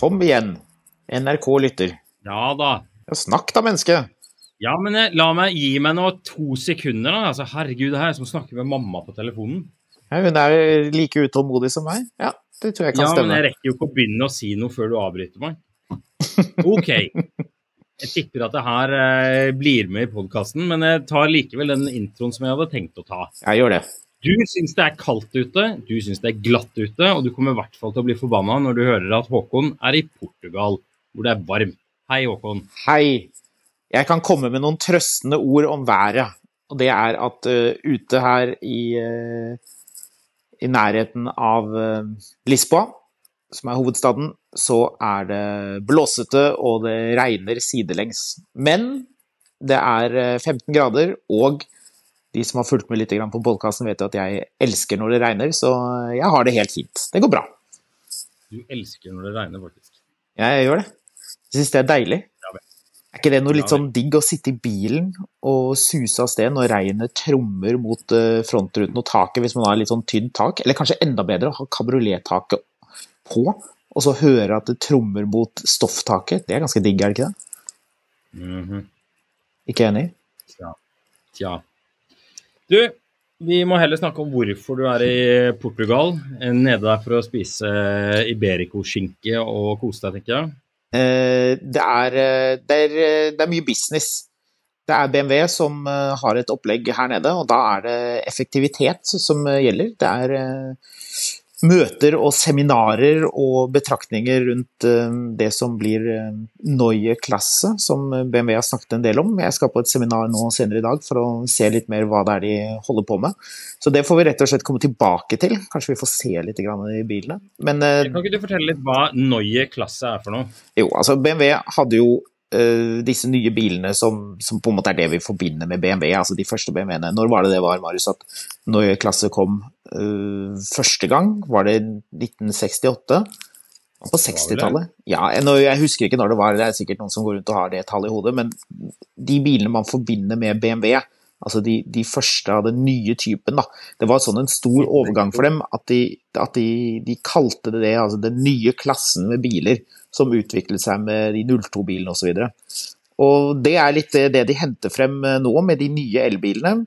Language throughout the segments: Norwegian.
Kom igjen, NRK lytter. Ja da. Ja, snakk da, menneske. Ja, men eh, la meg gi meg nå to sekunder, da. Altså, herregud, det her er som å snakke med mamma på telefonen. Ja, hun er like utålmodig som meg. Ja, det tror jeg kan Ja, men jeg rekker jo ikke å begynne å si noe før du avbryter meg. OK. Jeg tipper at det her eh, blir med i podkasten, men jeg tar likevel den introen som jeg hadde tenkt å ta. Jeg gjør det. Du syns det er kaldt ute, du syns det er glatt ute, og du kommer i hvert fall til å bli forbanna når du hører at Håkon er i Portugal, hvor det er varmt. Hei, Håkon. Hei. Jeg kan komme med noen trøstende ord om været. Og det er at uh, ute her i, uh, i nærheten av uh, Lisboa, som er hovedstaden, så er det blåsete og det regner sidelengs. Men det er eh, 15 grader, og de som har fulgt med litt på podkasten, vet jo at jeg elsker når det regner, så jeg har det helt fint. Det går bra. Du elsker når det regner, faktisk. Ja, Jeg gjør det. Jeg syns det er deilig. Er ikke det noe litt sånn digg å sitte i bilen og suse av sted når regnet trommer mot eh, frontruten og taket hvis man har litt sånn tynt tak? Eller kanskje enda bedre å ha kabriolettaket på, og så høre at det trommer mot stofftaket. Det er ganske digg, er det ikke det? Mhm. Ikke enig? Tja. Tja. Du, vi må heller snakke om hvorfor du er i Portugal. Nede der for å spise Iberico-skinke og kose deg, tenker jeg. Eh, det, er, eh, det, er, eh, det er mye business. Det er BMW som har et opplegg her nede, og da er det effektivitet som gjelder. Det er møter og seminarer og betraktninger rundt eh, det som blir eh, Neue Klasse, som BMW har snakket en del om. Jeg skal på et seminar nå senere i dag for å se litt mer hva det er de holder på med. Så det får vi rett og slett komme tilbake til. Kanskje vi får se litt grann i bilene. Men eh, Kan ikke du fortelle litt hva Neue Klasse er for noe? jo, altså BMW hadde jo eh, disse nye bilene som, som på en måte er det vi forbinder med BMW, altså de første BMW-ene. Når var det det var, Marius, at når Klasse kom uh, første gang? Var det 1968? På 60-tallet? Ja, jeg, jeg husker ikke når det var, det er sikkert noen som går rundt og har det tallet i hodet, men de bilene man forbinder med BMW, altså de, de første av den nye typen, da, det var sånn en stor overgang for dem at de, at de, de kalte det det, altså den nye klassen med biler som utviklet seg med de 02-bilene osv. Og det er litt det, det de henter frem eh, nå med de nye elbilene.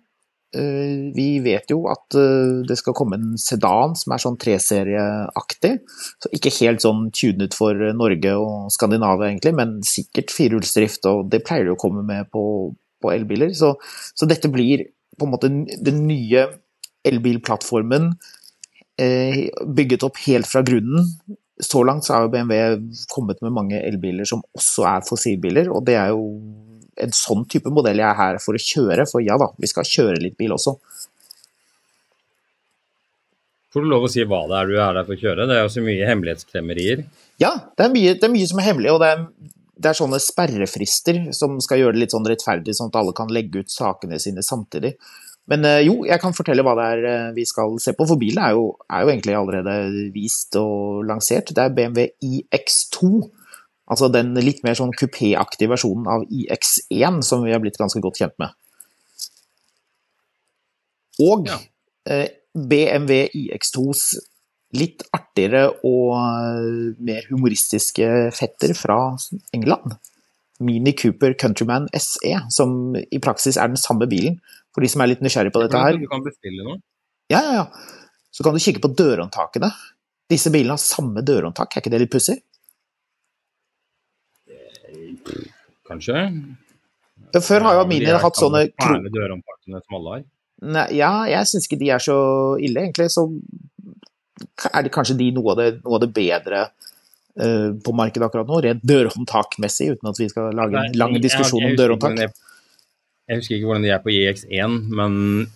Eh, Vi vet jo at eh, det skal komme en sedan som er sånn treserieaktig. Så ikke helt sånn tunet for Norge og Skandinavia egentlig, men sikkert firehjulsdrift, og det pleier det å komme med på, på elbiler. Så, så dette blir på en måte den nye elbilplattformen eh, bygget opp helt fra grunnen. Så langt så har BMW kommet med mange elbiler som også er fossilbiler, og det er jo en sånn type modell jeg er her for å kjøre, for ja da, vi skal kjøre litt bil også. Får du lov å si hva det er du er der for å kjøre? Det er jo så mye hemmelighetskremmerier. Ja, det er mye, det er mye som er hemmelig, og det er, det er sånne sperrefrister som skal gjøre det litt sånn rettferdig, sånn at alle kan legge ut sakene sine samtidig. Men eh, jo, jeg kan fortelle hva det er eh, vi skal se på, for bilen er jo, er jo egentlig allerede vist og lansert. Det er BMW iX2, altså den litt mer sånn kupéaktige versjonen av iX1 som vi har blitt ganske godt kjent med. Og Ja. eh, BMW iX2s litt artigere og mer humoristiske fetter fra England. Mini Cooper Countryman SE, som i praksis er den samme bilen. For de som er litt nysgjerrig på dette her. Du kan bestille noe. Ja, ja, ja. Så kan du kikke på dørhåndtakene. Disse bilene har samme dørhåndtak, er ikke det litt pussig? Kanskje. Før har jo Mini hatt sånne kro... Dørhåndtakene som alle har. Nei, ja, jeg syns ikke de er så ille, egentlig. Så er det kanskje de noe av det, noe av det bedre på markedet akkurat nå, rent dørhåndtakmessig, uten at vi skal lage en lang diskusjon om dørhåndtak. Jeg husker ikke hvordan de er på IX1, men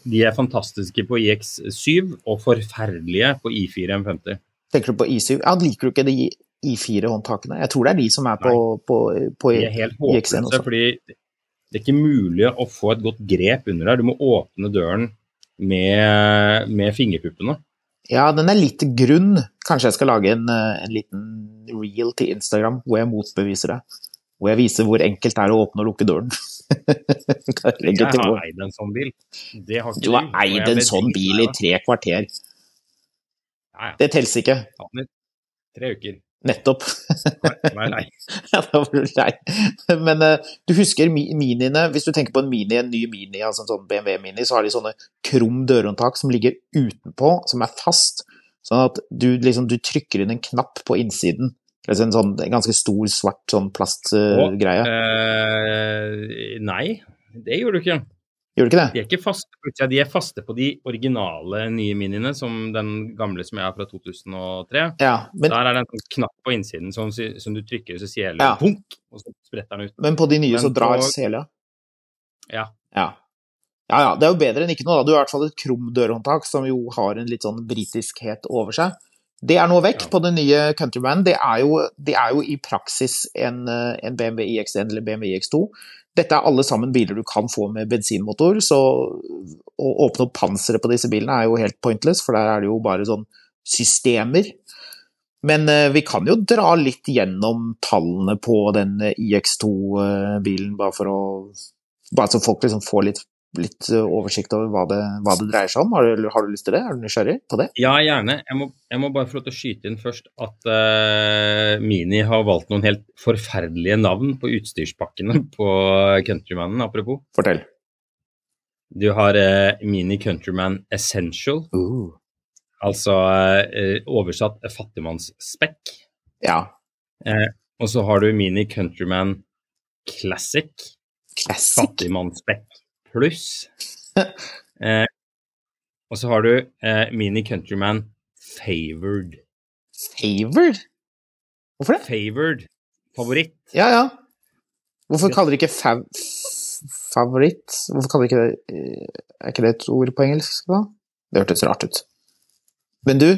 de er fantastiske på IX7 og forferdelige på I4 M50. Tenker du på I7? Ja, liker du ikke de I4-håndtakene? Jeg tror det er de som er på, på, på de er helt IX1 også. Fordi det er ikke mulig å få et godt grep under der. Du må åpne døren med, med fingerpuppene. Ja, den er litt grunn. Kanskje jeg skal lage en, en liten reel til Instagram hvor jeg motbeviser det. Hvor jeg viser hvor enkelt det er å åpne og lukke døren. jeg har eid en sånn bil. du har eid en sånn bil i tre kvarter. Ja, ja. Det teller ikke. Tre uker. Nettopp. Nei, nei. ja, da var du lei. Men uh, du husker miniene, hvis du tenker på en mini, en ny mini, altså en sånn BMW Mini, så har de sånne krum dørhåndtak som ligger utenpå, som er fast. Sånn at du liksom du trykker inn en knapp på innsiden. Altså en sånn en ganske stor, svart sånn plastgreie. Uh, uh, nei, det gjorde du ikke. Gjør du ikke det? De er ikke faste, de er faste på de originale nye miniene, som den gamle som jeg har fra 2003. Ja, men, Der er det en sånn knapp på innsiden som, som du trykker, så sier det ja. punk, og så spretter den ut. Men på de nye men så drar sela? Ja. ja. Ja ja, det er jo bedre enn ikke noe, da. Du har i hvert fall et krum dørhåndtak som jo har en litt sånn britiskhet over seg. Det er nå vekk ja. på den nye Countryman. Det er jo, det er jo i praksis en, en BMW iX1 eller BMW iX2. Dette er alle sammen biler du kan få med bensinmotor, så å åpne opp panseret på disse bilene er jo helt pointless, for der er det jo bare sånn systemer. Men uh, vi kan jo dra litt gjennom tallene på den IX2-bilen, bare for å Bare så folk liksom får litt litt eh, oversikt over hva det, hva det dreier seg om? Har du, har du, lyst til det? Er du nysgjerrig på det? Ja, gjerne. Jeg må, jeg må bare få lov til å skyte inn først at uh, Mini har valgt noen helt forferdelige navn på utstyrspakkene på Countrymanen, apropos. Fortell. Du har uh, Mini Countryman Essential. Uh. Altså oversatt fattigmannsspekk. Ja. og så har du Mini Countryman Classic. Classic? Fattigmannsspekk pluss. Eh, og så har du eh, Mini Countryman Favored. Favored? Hvorfor det? Favored. Favoritt. Ja, ja. Hvorfor kaller de ikke fav favoritt? Hvorfor kaller de ikke det eh, Er ikke det et ord på engelsk, da? Det hørtes rart ut. Men du?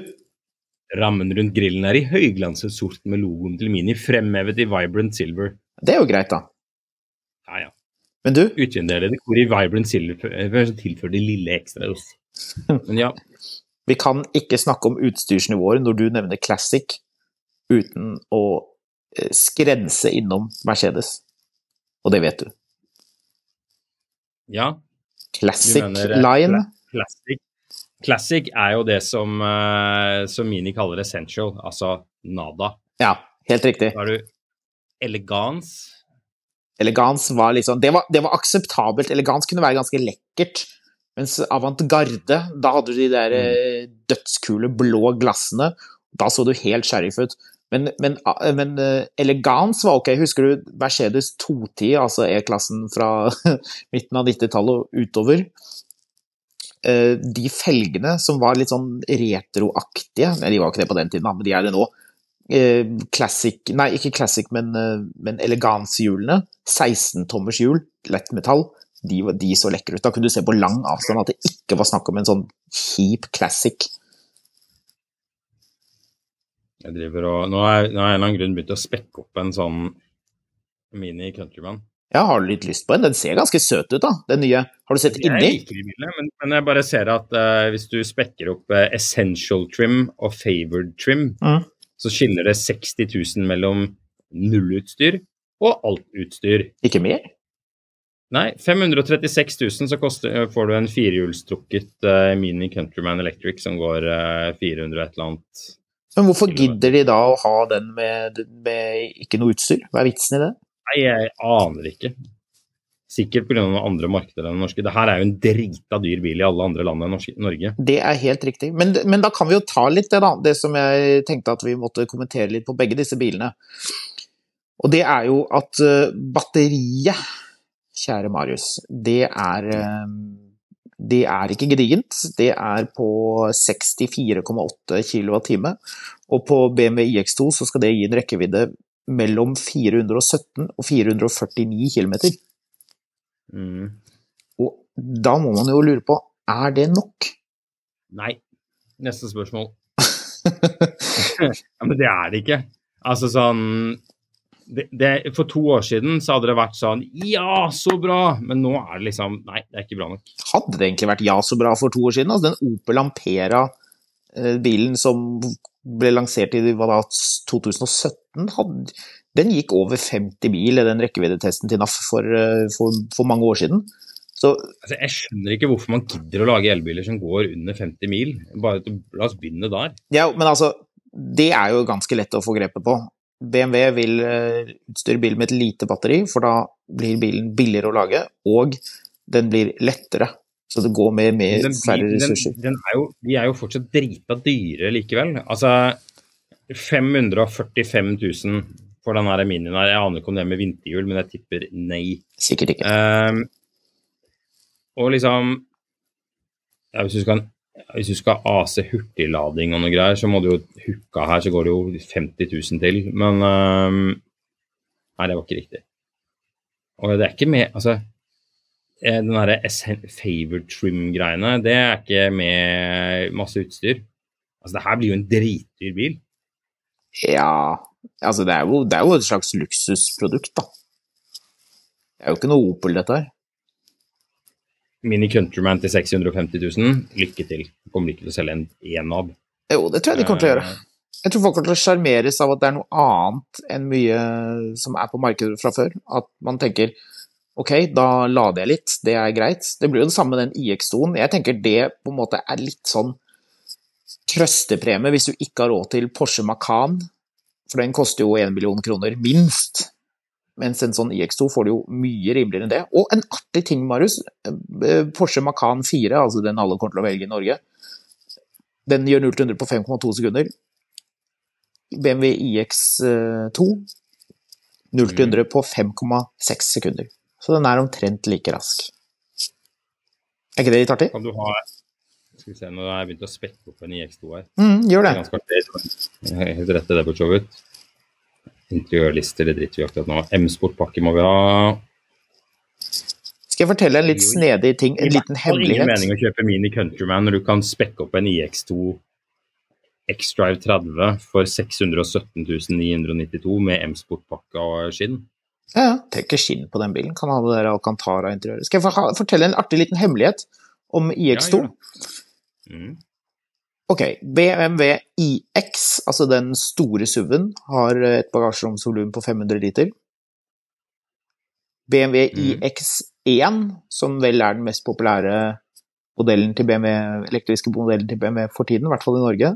Rammen rundt grillen er i høyglanset sort med logoen til Mini fremhevet i vibrant silver. Det er jo greit, da. Ja, ja. Men du? Utvendig dekor i Vibrant Silver eh, tilfører de lille ekstra. Men ja. Vi kan ikke snakke om utstyrsnivåer når du nevner Classic uten å eh, skrense innom Mercedes. Og det vet du. Ja. Classic mener, eh, line. Classic. Classic er jo det som, som Mini kaller essential, altså nada. Ja, helt riktig. Da har du elegans, Elegans var liksom det var, det var, akseptabelt. Elegans kunne være ganske lekkert. Mens avantgarde, da hadde du de der mm. Eh, dødskule blå glassene. Da så du helt sheriff ut. Men, men, ah, men uh, elegans var ok. Husker du Mercedes 210, altså E-klassen fra midten av 90-tallet og utover? De felgene som var litt sånn retroaktige de var ikke det på den tiden, men de er det nå Eh, classic Nei, ikke classic, men, eh, men eleganshjulene. 16-tommers hjul, lett metall. De, de, så lekre ut. Da kunne du se på lang avstand at det ikke var snakk om en sånn kjip classic. Jeg driver og Nå har jeg av en eller annen grunn begynt å spekke opp en sånn Mini Countryman. Ja, har du litt lyst på en? Den ser ganske søt ut, da, den nye. Har du sett inni? Jeg liker de bilene, men, men, jeg bare ser at uh, hvis du spekker opp uh, Essential Trim og Favored Trim, mm så skiller det 60 000 mellom nullutstyr og alt utstyr. Ikke mer? Nei, 536 000 så koster, får du en firehjulstrukket uh, Mini Countryman Electric som går uh, 400 et eller annet. Men hvorfor gidder de da å ha den med, med ikke noe utstyr? Hva er vitsen i det? Nei, jeg aner ikke. Sikkert pga. andre markeder enn den norske. Det her er jo en drita dyr bil i alle andre land enn Norge. Det er helt riktig. Men, men, da kan vi jo ta litt det, da. Det som jeg tenkte at vi måtte kommentere litt på begge disse bilene. Og det er jo at uh, batteriet kjære Marius, det er, eh, det er ikke gedigent. Det er på 64,8 kWt. Og på BMW iX2 så skal det gi en rekkevidde mellom 417 og 449 km. Mm. Og da må man jo lure på, er det nok? Nei. Neste spørsmål. ja, men det er det ikke. Altså sånn det, det, for to år siden så hadde det vært sånn Ja, så bra! Men nå er det liksom Nei, det er ikke bra nok. Hadde det egentlig vært ja, så bra for to år siden? Altså den Opel Ampera-bilen eh, som ble lansert i hva da, 2017, hadde, den gikk over 50 mil, i den rekkeviddetesten til NAF for, eh, for, for mange år siden. Så, altså, jeg skjønner ikke hvorfor man gidder å lage elbiler som går under 50 mil. Bare La oss begynne der. Ja, men altså, det er jo ganske lett å få grepet på. BMW vil eh, utstyre bilen med et lite batteri, for da blir bilen billigere å lage, og den blir lettere. Så det går med, med den, færre ressurser. Den, den er jo, de er jo fortsatt drita dyre likevel. Altså 545 000 for den her minien her. Jeg aner ikke om det er med vinterhjul, men jeg tipper nei. Sikkert ikke. Um, og liksom ja, Hvis du skal hvis du skal AC hurtiglading og noe greier, så må du jo hooka her, så går det jo 50 000 til. Men um, Nei, det var ikke riktig. Og det er ikke med Altså, eh, den derre favor trim-greiene, det er ikke med masse utstyr. Altså, det her blir jo en dritdyr bil. Ja Altså, det er, jo, det er jo et slags luksusprodukt, da. Det er jo ikke noe Opel, dette her. Mini Countryman til 650 000, lykke til. Du kommer ikke til å selge en enab. Jo, det tror jeg de kommer til å gjøre. Eh. Jeg tror folk kommer til å sjarmeres av at det er noe annet enn mye som er på markedet fra før. At man tenker ok, da lader jeg litt, det er greit. Det blir jo det samme med den IX2-en. Jeg tenker det på en måte er litt sånn trøstepremie hvis du ikke har råd til Porsche Macan, for den koster jo 1 million kroner, minst. Mens en sånn IX2 får du jo mye rimeligere enn det. Og en artig ting, Marius. Eh, Porsche Macan 4, altså den alle kommer til å velge i Norge, den gjør 0 100 på 5,2 sekunder. BMW iX2 0 100 på 5,6 sekunder. Så den er omtrent like rask. Er ikke det litt artig? Kan du ha Skal vi se, nå har jeg begynt å spekke opp en IX2 her. Mm, gjør det. det er helt rett det, for så vidt. Interiørlister, det driter vi akkurat nå. M-sportpakke må vi ha. Skal jeg fortelle en litt snedig ting, en liten hemmelighet? Det har ingen mening å kjøpe Mini Countryman når du kan spekke opp en IX2 X-Drive 30 for 617 992 med M-sportpakke og skinn. Ja, tenker skinn på den bilen. Kan ha det der Alcantara-interiøret. Skal jeg fortelle en artig liten hemmelighet om IX2? Ja, ja. Mm. Ok, BMW iX, altså den store SUV-en, har et bagasjeromsvolum på 500 liter. BMW mm. iX1, som vel er den mest populære modellen til BMW, elektriske modellen til BMW for tiden, i hvert fall i Norge,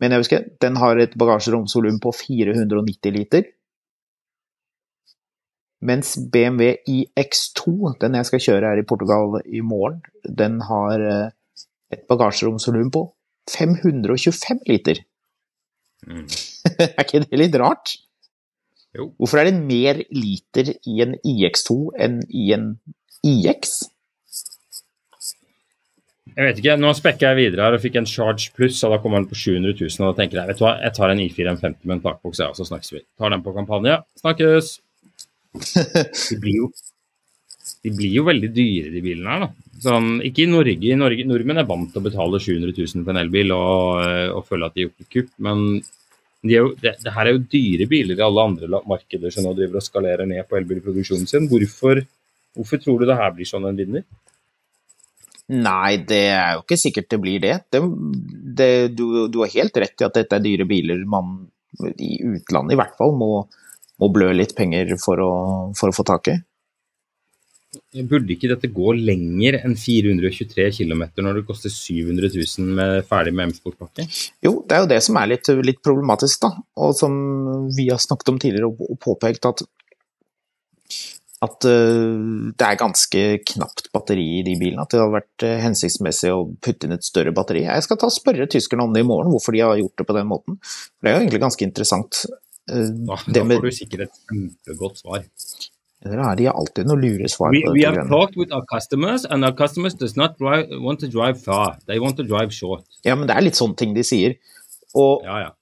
men jeg husker, den har et bagasjeromsvolum på 490 liter. Mens BMW iX2, den jeg skal kjøre her i Portugal i morgen, den har eh, et bagasjeromsvolum på 525 liter. Mm. er ikke det litt rart? Jo. Hvorfor er det mer liter i en IX2 enn i en IX? Jeg vet ikke. Nå spekka jeg videre her og fikk en Charge Pluss, og da kommer den på 700 000. Og da tenker jeg vet du hva, jeg tar en I4 M50 med en takboks, og så snakkes vi. Tar den på kampanje. Snakkes! Det blir jo, de blir jo veldig dyre, de bilene her, da. Sånn, ikke i Norge. I Norge. Nordmenn er vant til å betale 700 000 for en elbil og, eh, og føle at de har gjort et kupp, men de jo, det, det, her er jo dyre biler i alle andre markeder som nå driver og skalerer ned på elbilproduksjonen sin. Hvorfor, hvorfor tror du det her blir sånn en vinner? Nei, det er jo ikke sikkert det blir det. det, det du, du, har helt rett i at dette er dyre biler man i utlandet i hvert fall må, må blø litt penger for å, for å få tak i. burde ikke dette gå lenger enn 423 km når det koster 700 000 med ferdig med M-sportpakke? Jo, det er jo det som er litt, litt, problematisk, da. Og som vi har snakket om tidligere og, påpekt at at uh, det er ganske knapt batteri i de bilene. At det hadde vært uh, hensiktsmessig å putte inn et større batteri. Jeg skal ta og spørre tyskerne om det i morgen, hvorfor de har gjort det på den måten. For det er jo egentlig ganske interessant. Uh, da, da får du sikkert et kjempegodt svar. Dere er de alltid noen lure svar. We, we have talked with our customers, and our customers does not drive, want to drive far. They want to drive short. Ja, men det er litt sånne ting de sier. Og, ja, ja.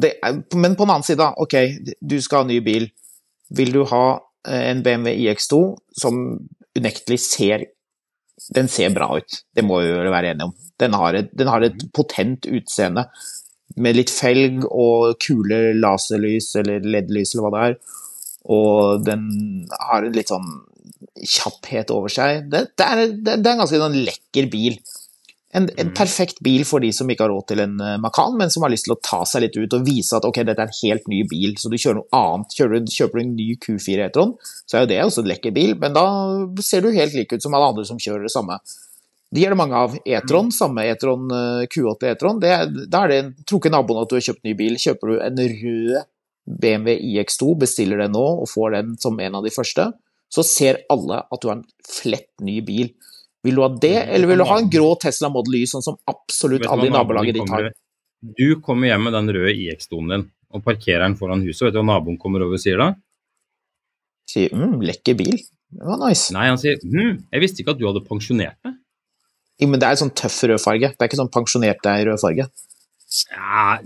Det, men på den annen side, ok, du skal ha ny bil. Vil du ha eh, en BMW iX2 som unektelig ser Den ser bra ut, det må vi være enige om. Den har, et, den har et potent utseende med litt felg og kule laserlys eller LED-lys eller hva det er og den har en litt sånn kjapphet over seg. Det, det, er, det, er, en ganske sånn lekker bil. En, en, mm. perfekt bil for de som ikke har råd til en uh, Macan, men som har lyst til å ta seg litt ut og vise at ok, dette er en helt ny bil, så du kjører noe annet. Kjører du, kjøper du en ny Q4 E-tron, så er jo det også en lekker bil, men da ser du helt lik ut som alle andre som kjører det samme. De er det mange av. E-tron, mm. samme E-tron, uh, Q8 E-tron, da er det Tror ikke naboen at du har kjøpt ny bil. Kjøper du en rød BMW iX2, bestiller den nå og får den som en av de første, så ser alle at du har en flett ny bil. Vil du ha det, eller vil du ha en grå Tesla Model Y, sånn som absolutt alle i nabolaget ditt har? Du kommer hjem med den røde iX2-en din og parkerer den foran huset. Vet du hva naboen kommer over og sier da? Sier mm, lekker bil. Det var nice. Nei, han sier hm, jeg visste ikke at du hadde pensjonert deg. Jo, men det er en sånn tøff rødfarge. Det er ikke sånn pensjonert deg rødfarge. Ja,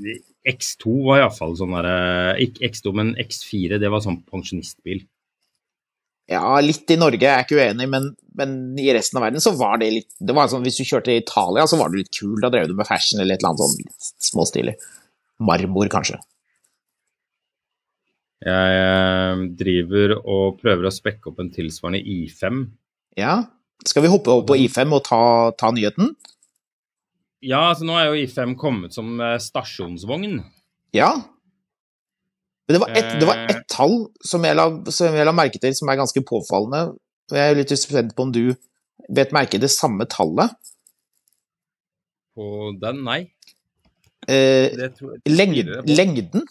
X2 var iallfall sånn derre eh, Ikke X2, men X4, det var sånn pensjonistbil. Ja, litt i Norge, jeg er ikke uenig, men, men, i resten av verden så var det litt det var sånn, Hvis du kjørte i Italia, så var du litt kul. Da drev du med fashion eller et eller annet sånn småstilig. Marmor, kanskje. Jeg eh, driver og prøver å spekke opp en tilsvarende I5. Ja. Skal vi hoppe over på I5 og ta, ta nyheten? Ja, altså nå er jo I5 kommet som eh, stasjonsvogn. Ja. Men det var ett, eh. tall som jeg, la, som jeg la merke til, som er ganske påfallende. Jeg er litt spent på om du vet merke det samme tallet? På den, nei. Eh, lengden, lengden?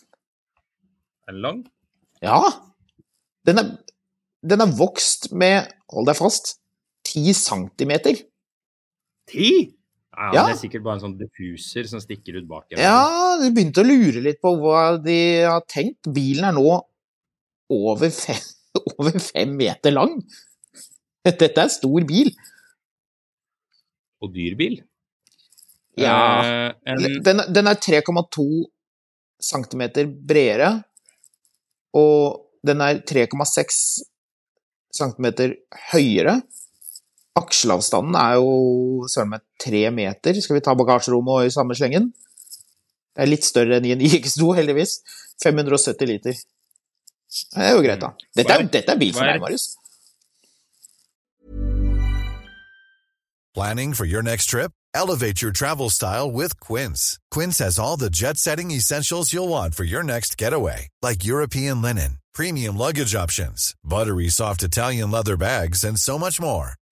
Er den lang? Ja. Den er, den er vokst med, hold deg fast, ti centimeter. Ti? Ja, ja. Det er sikkert bare en sånn diffuser som stikker ut bak. Ja, de begynte å lure litt på hva de har tenkt. Bilen er nå over fem, over fem meter lang. Dette er en stor bil. Og dyr bil? Ja. Eh, en... Den, den, er 3,2 cm bredere, og den er 3,6 cm høyere. Aksjeavstanden er jo søren meg tre meter. Skal vi ta bagasjerommet i samme slengen? Det er litt større enn i en IX2, heldigvis. 570 liter. Det er jo greit, da. Dette er, dette er bil for meg, Marius. Planning for your next trip? Elevate your travel style with Quince. Quince has all the jet-setting essentials you'll want for your next getaway, like European linen, premium luggage options, buttery soft Italian leather bags, and so much more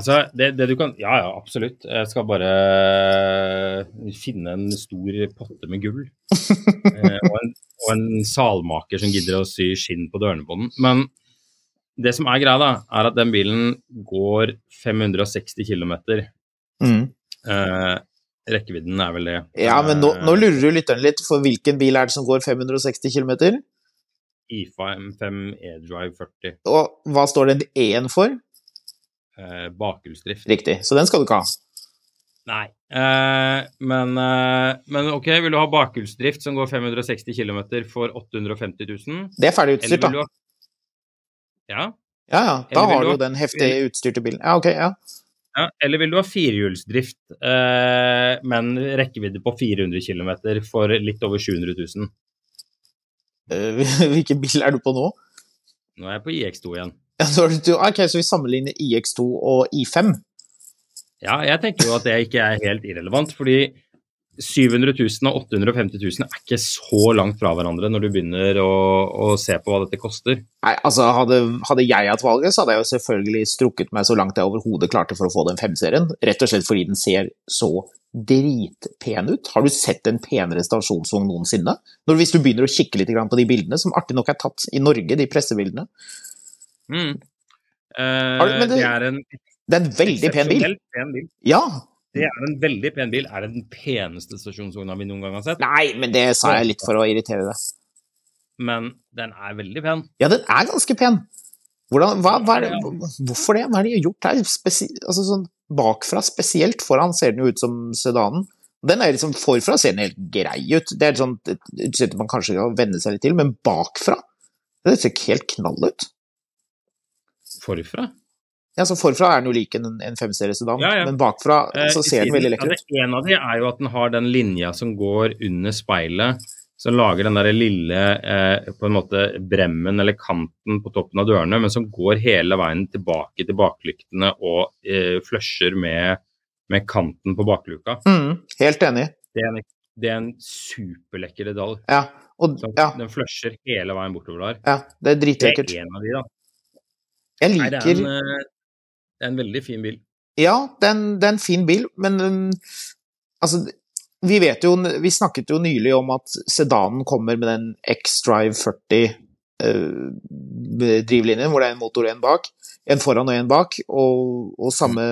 Altså, det, det, du kan Ja, ja, absolutt. Jeg skal bare finne en stor potte med gull. eh, og, en, og, en, salmaker som gidder å sy skinn på dørene på den. Men det som er greia, da, er at den bilen går 560 km. Mm. Eh, rekkevidden er vel det. Ja, men nå, Eh, nå lurer du lytteren litt, for hvilken bil er det som går 560 km? I5 E-Drive 40. Og hva står den E-en for? Eh, bakhjulsdrift. Riktig, så den skal du ikke ha. Nei. Eh, men, eh, men ok, vil du ha bakhjulsdrift som går 560 km for 850 000? Det er ferdig utstyrt, da. ha Ja. Ja, ja, da har du du jo den heftige utstyrte bilen. Ja, ok, ja. Ja. Eller vil du ha firehjulsdrift, eh, men rekkevidde på 400 km for litt over 700 000? Eh, Hvilken bil er du på nå? Nå er jeg på IX2 igjen. Ja, du- ok, så vi sammenligner IX2 og I5. Ja, jeg tenker jo at det ikke er helt irrelevant, fordi 700 000 og 850 000 er ikke så langt fra hverandre når du begynner å, å se på hva dette koster. Nei, altså hadde, hadde jeg hatt valget, så hadde jeg jo selvfølgelig strukket meg så langt jeg overhodet klarte for å få den femserien. Rett og slett fordi den ser så dritpen ut. Har du sett en penere stasjonsvogn noensinne? Når, hvis du begynner å kikke litt på de bildene, som artig nok er tatt i Norge, de pressebildene. Mm. Eh, det, det- er en Det er en veldig pen bil. pen bil. Ja. Det er en veldig pen bil. Er det den peneste stasjonsvogna vi noen gang har sett? Nei, men det sa jeg litt for å irritere deg. Men den er veldig pen. Ja, den er ganske pen. Hvordan, hva, hva det, hvorfor det? Hva er det de har gjort her? Spesi altså sånn bakfra spesielt, foran ser den jo ut som sedanen. Den er liksom Forfra ser den helt grei ut. Det er sånn et utseende man kanskje kan venne seg litt til, men bakfra det ser ikke helt knall ut. Forfra? Ja, så Forfra er den jo lik en, en femseriesedan, Ja, ja. men bakfra Eh, så ser den veldig lekker ut. Ja, En av de er jo at den har den linja som går under speilet, som lager den der lille eh, på en måte bremmen eller kanten på toppen av dørene, men som går hele veien tilbake til baklyktene og eh, flusher med, med kanten på bakluka. Mm, helt enig. Det er en, det er en superlekker detalj. Ja, og ja, Den flusher hele veien bortover der. ja, det er Det er en av de, da. Jeg Nei, det er liker en, det er en veldig fin bil. Ja, det er en, det er en fin bil, men altså Vi vet jo Vi snakket jo nylig om at sedanen kommer med den X-Drive 40 uh, drivlinjen, hvor det er en motor og en bak. En foran og en bak, og, og samme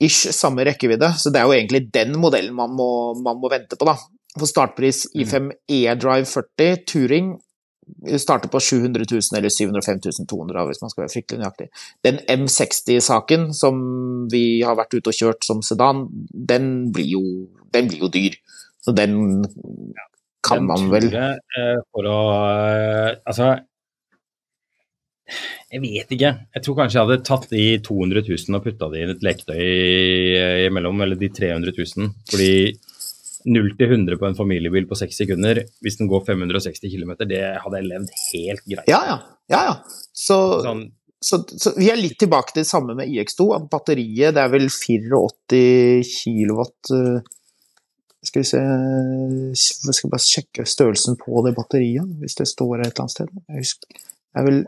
ish samme rekkevidde. Så det er jo egentlig den modellen man må, man må vente på, da. For startpris i5 E-Drive 40 Touring starter på 700 000 eller 705 200 hvis man skal være fryktelig nøyaktig. Den M60-saken som vi har vært ute og kjørt som sedan, den blir jo, den blir jo dyr. Så den kan Den man vel eh, for å eh, Altså Jeg vet ikke. Jeg tror kanskje jeg hadde tatt de 200 000 og putta de i et leketøy i- imellom, eller de 300 000. Fordi 0 til 100 på en familiebil på 6 sekunder, hvis den går 560 km, det hadde jeg levd helt greit. Ja, ja. ja, ja. Så, Sånn, så, så vi er litt tilbake til det samme med IX2. At batteriet det er vel 84 kilowatt eh, Skal vi se Jeg skal bare sjekke størrelsen på det batteriet, hvis det står et eller annet sted. Jeg husker, det er vel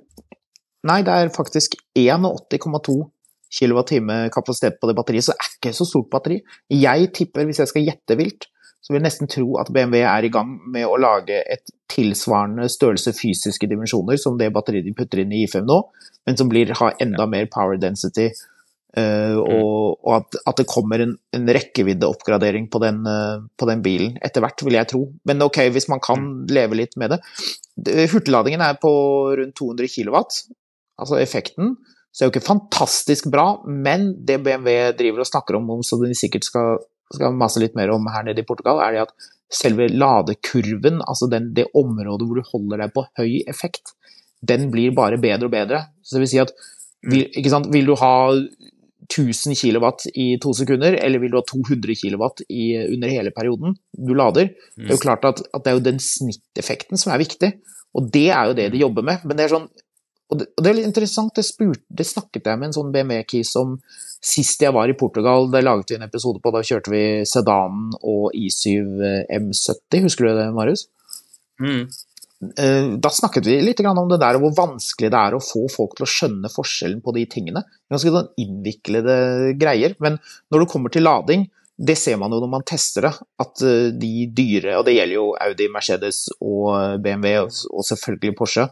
Nei, det er faktisk 81,2 kWt kapasitet på det batteriet, så det er ikke så stort batteri. Jeg tipper, hvis jeg skal gjette vilt, så vil jeg nesten tro at BMW er i gang med å lage et tilsvarende størrelse fysiske dimensjoner som det batteriet de putter inn i I5 nå, men som blir, har enda mer power density, Uh, og, og at, at det kommer en, en rekkeviddeoppgradering på den, eh, på den bilen etter hvert, vil jeg tro. Men ok, hvis man kan leve litt med det. Hurtigladingen er på rundt 200 kW, altså effekten. Så det er jo ikke fantastisk bra, men det BMW driver og snakker om, om som de sikkert skal, skal mase litt mer om her nede i Portugal, er det at selve ladekurven, altså den, det området hvor du holder deg på høy effekt, den blir bare bedre og bedre. Så det vil si at vil, ikke sant, vil du ha 1000 kW i to sekunder, eller vil du ha 200 kW i, under hele perioden du lader? Det er jo klart at, at det er jo den snitteffekten som er viktig, og det er jo det de jobber med. Men det er sånn og det, og det er litt interessant, det, spurte, det snakket jeg med en sånn BMW-kis om sist jeg var i Portugal. Det laget vi en episode på, da kjørte vi sedanen og I7 M70, husker du det, Marius? mm. Eh, Da snakket vi litt om det der, og hvor vanskelig det er å få folk til å skjønne forskjellen på de tingene. Ganske sånn innviklede greier, men når det kommer til lading, det ser man jo når man tester det, at eh, de dyre, og det gjelder jo Audi, Mercedes og BMW, og selvfølgelig Porsche,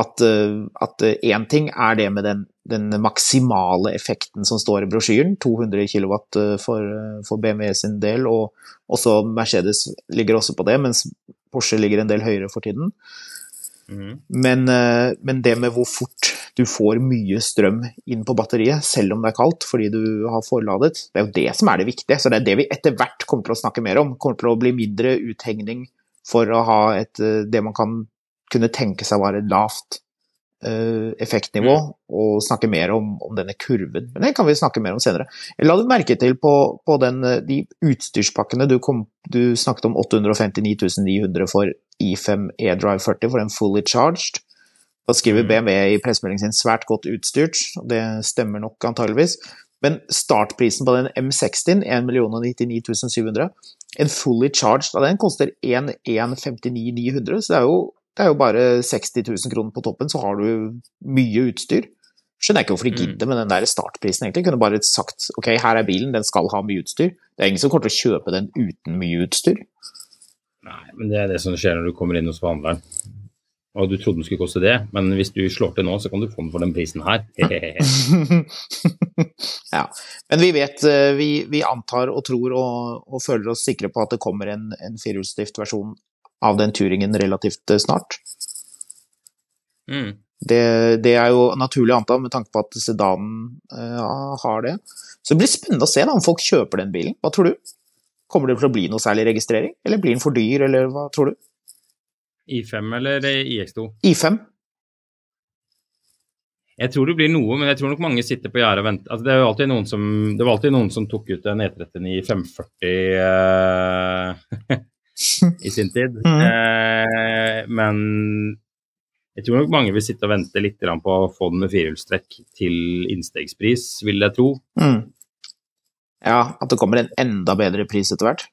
at én ting er det med den, den, maksimale effekten som står i brosjyren, 200 kW for, for, BMW sin del, og også Mercedes ligger også på det, mens Porsche ligger en del høyere for tiden. Mm. Men, men, det med hvor fort du får mye strøm inn på batteriet, selv om det er kaldt fordi du har forladet, det er jo det som er det viktige. Så det er det vi etter hvert kommer til å snakke mer om. kommer til å bli mindre uthengning for å ha et, det man kan kunne tenke seg var et lavt uh, effektnivå, mm. og snakke mer om, om, denne kurven. Men det kan vi snakke mer om senere. La du merke til på, på den, eh, de utstyrspakkene du, kom, du, snakket om 859 900 for I5 E-Drive 40 for den fully charged. Da skriver mm. BMW i pressemeldingen sin 'svært godt utstyrt', og det stemmer nok antageligvis. Men startprisen på den M60 1 99 700 En fully charged av den koster 1 159 900, så det er jo det er jo bare 60 000 kroner på toppen, så har du mye utstyr. Skjønner jeg ikke hvorfor de mm. gidder med den der startprisen, egentlig. Kunne bare sagt ok, her er bilen, den skal ha mye utstyr. Det er ingen som kommer til å kjøpe den uten mye utstyr. Nei, men det er det som skjer når du kommer inn hos forhandleren. Og du trodde den skulle koste det, men hvis du slår til nå, så kan du få den for den prisen her. ja, men vi vet, eh, vi, vi antar og tror og, og, føler oss sikre på at det kommer en, en firehjulsdrift versjon av den turingen relativt eh, snart. Mm. Det, det, er jo naturlig å anta med tanke på at sedanen ja, har det. Så det blir spennende å se da, om folk kjøper den bilen. Hva tror du? Kommer det til å bli noe særlig registrering, eller blir den for dyr, eller hva tror du? I5 eller IX2? I5. Jeg tror det blir noe, men jeg tror nok mange sitter på gjerdet og venter. Altså, det, er jo alltid noen som, det var alltid noen som tok ut en E39 540 uh, i sin tid. Mm. Eh, men jeg tror nok mange vil sitte og vente litt på å få den med firehjulstrekk til innstegspris, vil jeg tro. Mm. Ja, at det kommer en enda bedre pris etter hvert?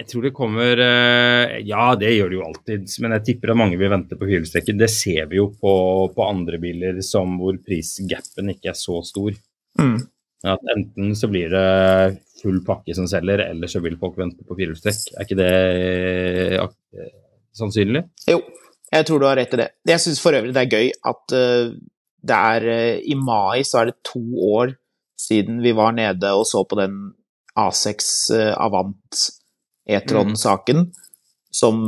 Jeg tror det kommer eh, Ja, det gjør det jo alltid, men jeg tipper at mange vil vente på firehjulstrekket. Det ser vi jo på, på, andre biler som hvor prisgapen ikke er så stor. Mm. At enten så blir det full pakke som selger, eller så vil folk vente på firehjulstrekk. Er ikke det eh, sannsynlig? Jo, jeg tror du har rett i det. Jeg syns for øvrig det er gøy at uh, det er I mai så er det to år siden vi var nede og så på den A6 uh, Avant E-Tron-saken. Mm. Som,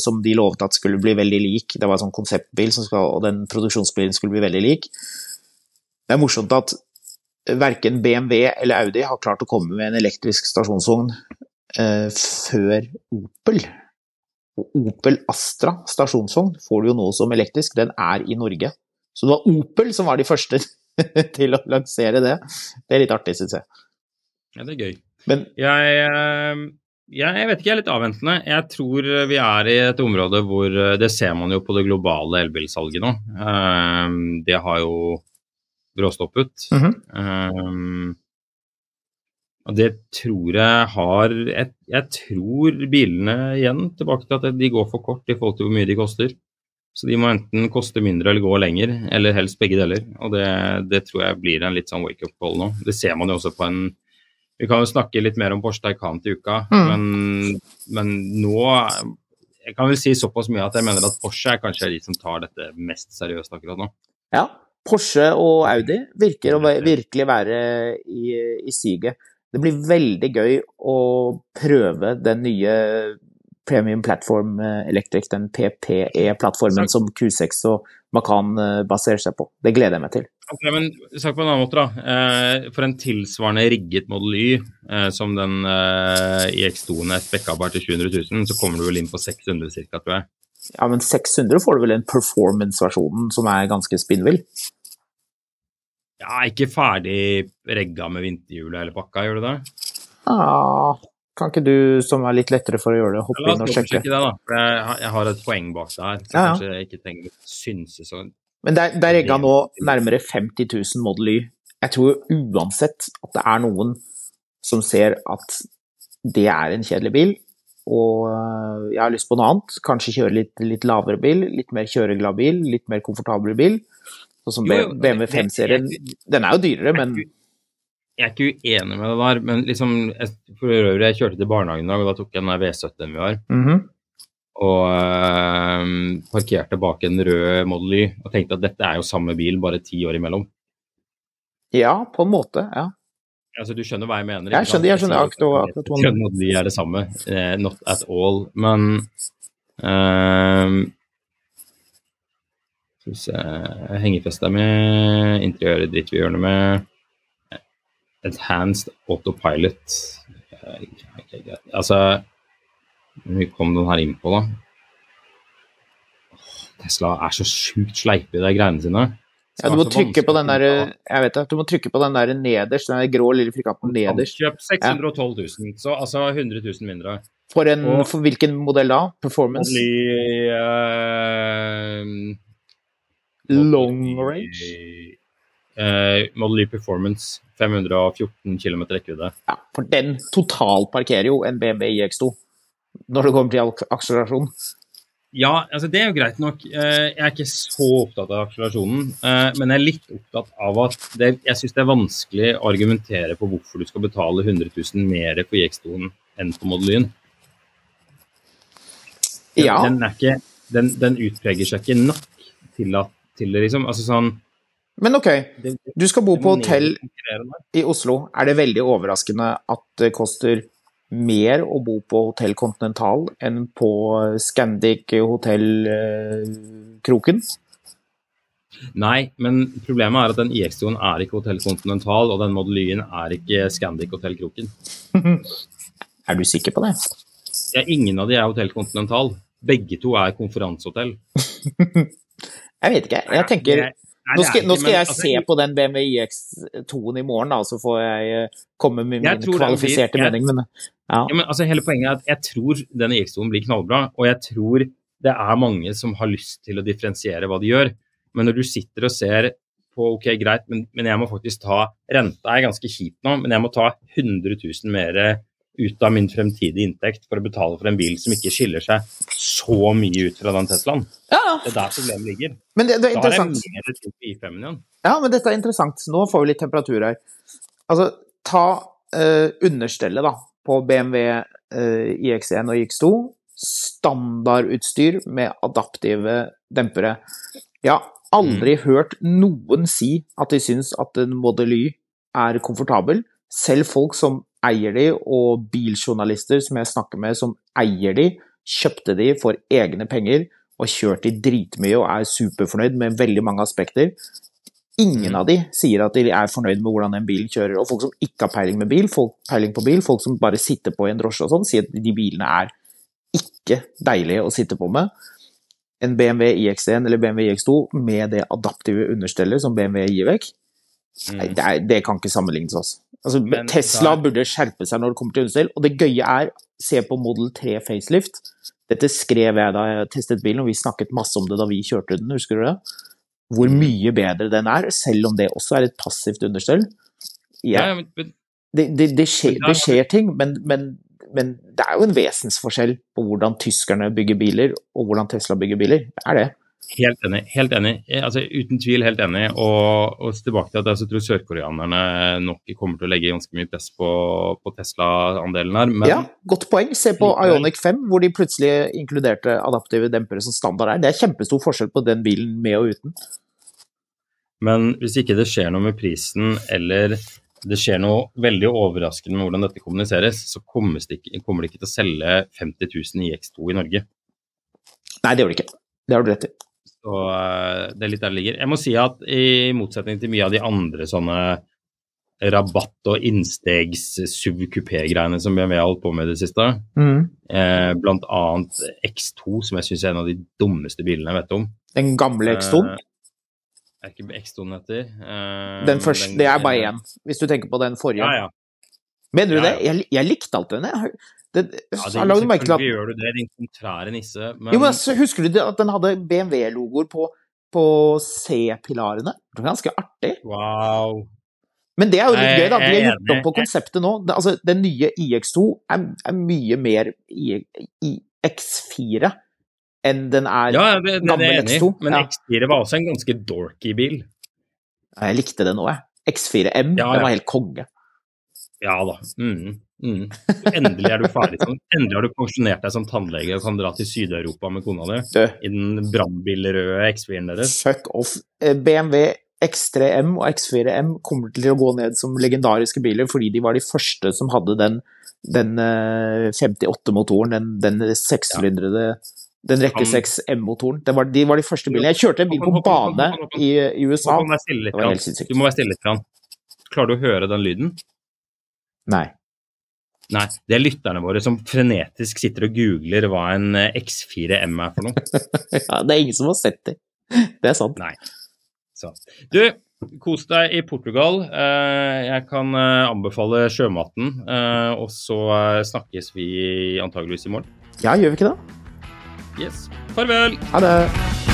som, de lovet at skulle bli veldig lik. Det var en sånn konseptbil, skal, og den produksjonsbilen skulle bli veldig lik. Det er morsomt at verken BMW eller Audi har klart å komme med en elektrisk stasjonsvogn eh, før Opel. Og Opel Astra stasjonsvogn får du jo nå som elektrisk, den er i Norge. Så det var Opel som var de første til å lansere det. Det er litt artig, syns jeg. Ja, det er gøy. Men, jeg, eh, jeg, vet ikke, jeg er litt avventende. Jeg tror vi er i et område hvor eh, Det ser man jo på det globale elbilsalget nå. Eh, det har jo bråstoppet. Mm -hmm. um, og det tror jeg har jeg, jeg, tror bilene igjen tilbake til at de går for kort i forhold til hvor mye de koster. Så de må enten koste mindre eller gå lenger, eller helst begge deler. Og det, det tror jeg blir en litt sånn wake-up-call nå. Det ser man jo også på en Vi kan jo snakke litt mer om Porsche Taycan til uka, mm. men, men, nå Jeg kan vel si såpass mye at jeg mener at Porsche er kanskje de som tar dette mest seriøst akkurat nå. Ja, Porsche og Audi virker å virkelig være i, i syget. Det blir veldig gøy å prøve den nye Premium Platform Electric, den PPE-plattformen som Q6 og Macan eh, baserer seg på. Det gleder jeg meg til. Okay, men sagt på en annen måte, da. Eh, for en tilsvarende rigget Model Y, eh, som den IX2-en er spekka bare til 700 000, så kommer du vel inn på 600 ca., tror jeg. Ja, men 600 får du vel en performance-versjonen som er ganske spinnvill? Ja, ikke ferdig regga med vinterhjulet eller pakka, gjør du det? Ah, kan ikke du, som er litt lettere for å gjøre det, hoppe inn og sjekke? Det, da. Jeg, har et poeng bak det her. Så ja, ja. kanskje jeg ikke trenger å synse så Men det er regga nå nærmere 50 000 Model Y. Jeg tror uansett at det er noen som ser at det er en kjedelig bil, og øh, jeg har lyst på noe annet. Kanskje kjøre litt, litt lavere bil, litt mer kjøreglad bil, litt mer komfortabel bil. Sånn som BMW 5-serien. Den er jo dyrere, men Jeg er ikke uenig med det der, men liksom For øvrig, jeg kjørte til barnehagen i dag, og da tok jeg den V70-en vi har. Mm -hmm. og øh, parkerte bak en rød Model Y og tenkte at dette er jo samme bil, bare ti år imellom. Ja, på en måte. Ja. Altså, du skjønner hva jeg mener? Jeg skjønner, jeg skjønner akkurat- hva du- Model Y er det samme. Eh, not at all. Men eh, Skal jeg hengefesta med, interiøret dritt vi gjør noe med. Enhanced autopilot. Altså Hvor mye kom den her inn på, da? Tesla er så sjukt sleipe i de greiene sine. Ja, du må trykke på den der Jeg vet det, du må trykke på den der nederst, den der grå lille frikappen nederst. Kjøp 612 000, så altså 100 000 mindre. For, en, for hvilken modell da? Performance? Only, uh, eh, Long range? Eh, Model Y Performance, 514 km rekkevidde. Ja, for den totalparkerer jo en BMW iX2 når det kommer til ak- akselerasjon. Ja, altså det er jo greit nok. Eh, Jeg er ikke så opptatt av akselerasjonen, eh, men jeg er litt opptatt av at det, jeg syns det er vanskelig å argumentere på hvorfor du skal betale 100 000 mer på IX2-en enn på Model Y-en. Ja, den, den, den utpreger seg ikke nok til at til det, liksom. Altså sånn men ok. Du skal bo på hotell i Oslo. Er det veldig overraskende at det koster mer å bo på Hotell Continental enn på Scandic Hotell eh, Kroken? Nei, men problemet er at den IX2-en er ikke Hotell Continental, og den Model Y-en er ikke Scandic Hotell Kroken. Er du sikker på det? Ja, ingen av de er Hotell Continental. Begge to er konferansehotell. Jeg vet ikke. Jeg tenker Nei, Nå skal, ikke, nå skal, jeg men, altså, se på den BMW iX2-en i morgen, da, så får jeg eh, komme med min kvalifiserte blir- jeg- mening. Men ja. Ja, men altså, hele poenget er at jeg tror denne IX2-en blir knallbra, og jeg tror det er mange som har lyst til å differensiere hva de gjør. Men når du sitter og ser på ok, greit, men, men jeg må faktisk ta Renta er ganske kjipt nå, men jeg må ta 100 000 mer ut av min fremtidige inntekt for å betale for en bil som ikke skiller seg så mye ut fra den Teslaen. Ja, Det er der problemet ligger. men det, det er Da er jeg mer tro i5-en igjen. Ja, men dette er interessant. Nå får vi litt temperatur her. Altså, ta eh, understellet da, på BMW eh, iX1 og iX2. Standardutstyr med adaptive dempere. Jeg har aldri hørt noen si at de syns at en Model Y er komfortabel. Selv folk som eier de, og biljournalister som jeg snakker med som eier de, kjøpte de for egne penger og kjørt de dritmye og er superfornøyd med veldig mange aspekter. Ingen av de sier at de er fornøyd med hvordan den bilen kjører. Og folk som ikke har peiling, med bil, folk, peiling på bil, folk som bare sitter på i en drosje og sånn, sier at de bilene er ikke deilige å sitte på med. En BMW iX1 eller BMW iX2 med det adaptive understellet som BMW gir vekk, nei, det, er, det kan ikke sammenlignes. Altså. Altså, Men Tesla burde skjerpe seg når det kommer til understell. Og det gøye er, se på Model 3 facelift. Dette skrev jeg da jeg testet bilen, og vi snakket masse om det da vi kjørte den, husker du det? Hvor Mm. mye bedre den er, selv om det også er et passivt understell. Ja, Ja, men, det, det, det, skjer, det skjer ting, men, men, men det er jo en vesensforskjell på hvordan tyskerne bygger biler, og hvordan Tesla bygger biler. Det er det. Helt enig. helt enig. Eh, Altså, uten tvil helt enig. Og, og tilbake til at jeg så tror sørkoreanerne nok kommer til å legge ganske mye press på, på Tesla-andelen her. Men ja, godt poeng. Se på. Ionic 5, hvor de plutselig inkluderte adaptive dempere som standard er. Det er kjempestor forskjell på den bilen med og uten. Men hvis ikke det skjer noe med prisen, eller det skjer noe veldig overraskende med hvordan dette kommuniseres, så kommer det ikke, kommer det ikke til å selge 50 000 IX2 i Norge. Nei, det gjør det ikke. Det har du rett i. Så eh, det er litt der det ligger. Jeg må si at i motsetning til mye av de andre sånne rabatt- og innstegs-subkupé-greiene som BMW har holdt på med i det siste, Mm. eh, blant annet X2, som jeg syns er en av de dummeste bilene jeg vet om. Den gamle X2. Eh, er ikke X2 den heter? Eh, Den første, den- det er bare én, hvis du tenker på den forrige. Ja, ja. Mener du Ja, det? Jeg, jeg likte alltid den. jeg. Det, ja det, jeg lagde merke til at gjør du det, din kontrære nisse. Men, Jo, men så Husker du at den hadde BMW-logoer på, på C-pilarene? Det var ganske artig. wow. Men det er jo litt gøy, da. De har gjort om på konseptet nå. Det, altså, den nye iX2 er, er mye mer i, i X4 enn den er Ja, det, det, det gammel i. X2. Men Ja. X4 var også en ganske dorky bil. Jeg likte det nå, jeg. X4M, Ja, den var helt konge. Ja da. Mm. Mm. Endelig er du ferdig som, endelig har du pensjonert deg som tannlege og kan dra til Syd-Europa med kona di i den brannbilrøde X4-en deres. fuck off. Eh, BMW X3M og X4M kommer til å gå ned som legendariske biler fordi de var de første som hadde den, den eh, 58-motoren, den, den sekssylindrede den rekke Han- 6 M-motoren. De var de første bilene. Jeg kjørte en bil på bane i, i USA. Du må være stille litt. Du må være stille litt. Klarer du å høre den lyden? Nei. Nei, det er lytterne våre som frenetisk sitter og googler hva en eh, X4M er for noe. Ja, det er ingen som har sett det. Det er sant. Nei. Så. Du, kos deg i Portugal. Eh, Jeg kan eh, anbefale sjømaten, og så snakkes vi antageligvis i morgen. Ja, gjør vi ikke det? Yes. Farvel! Ha det.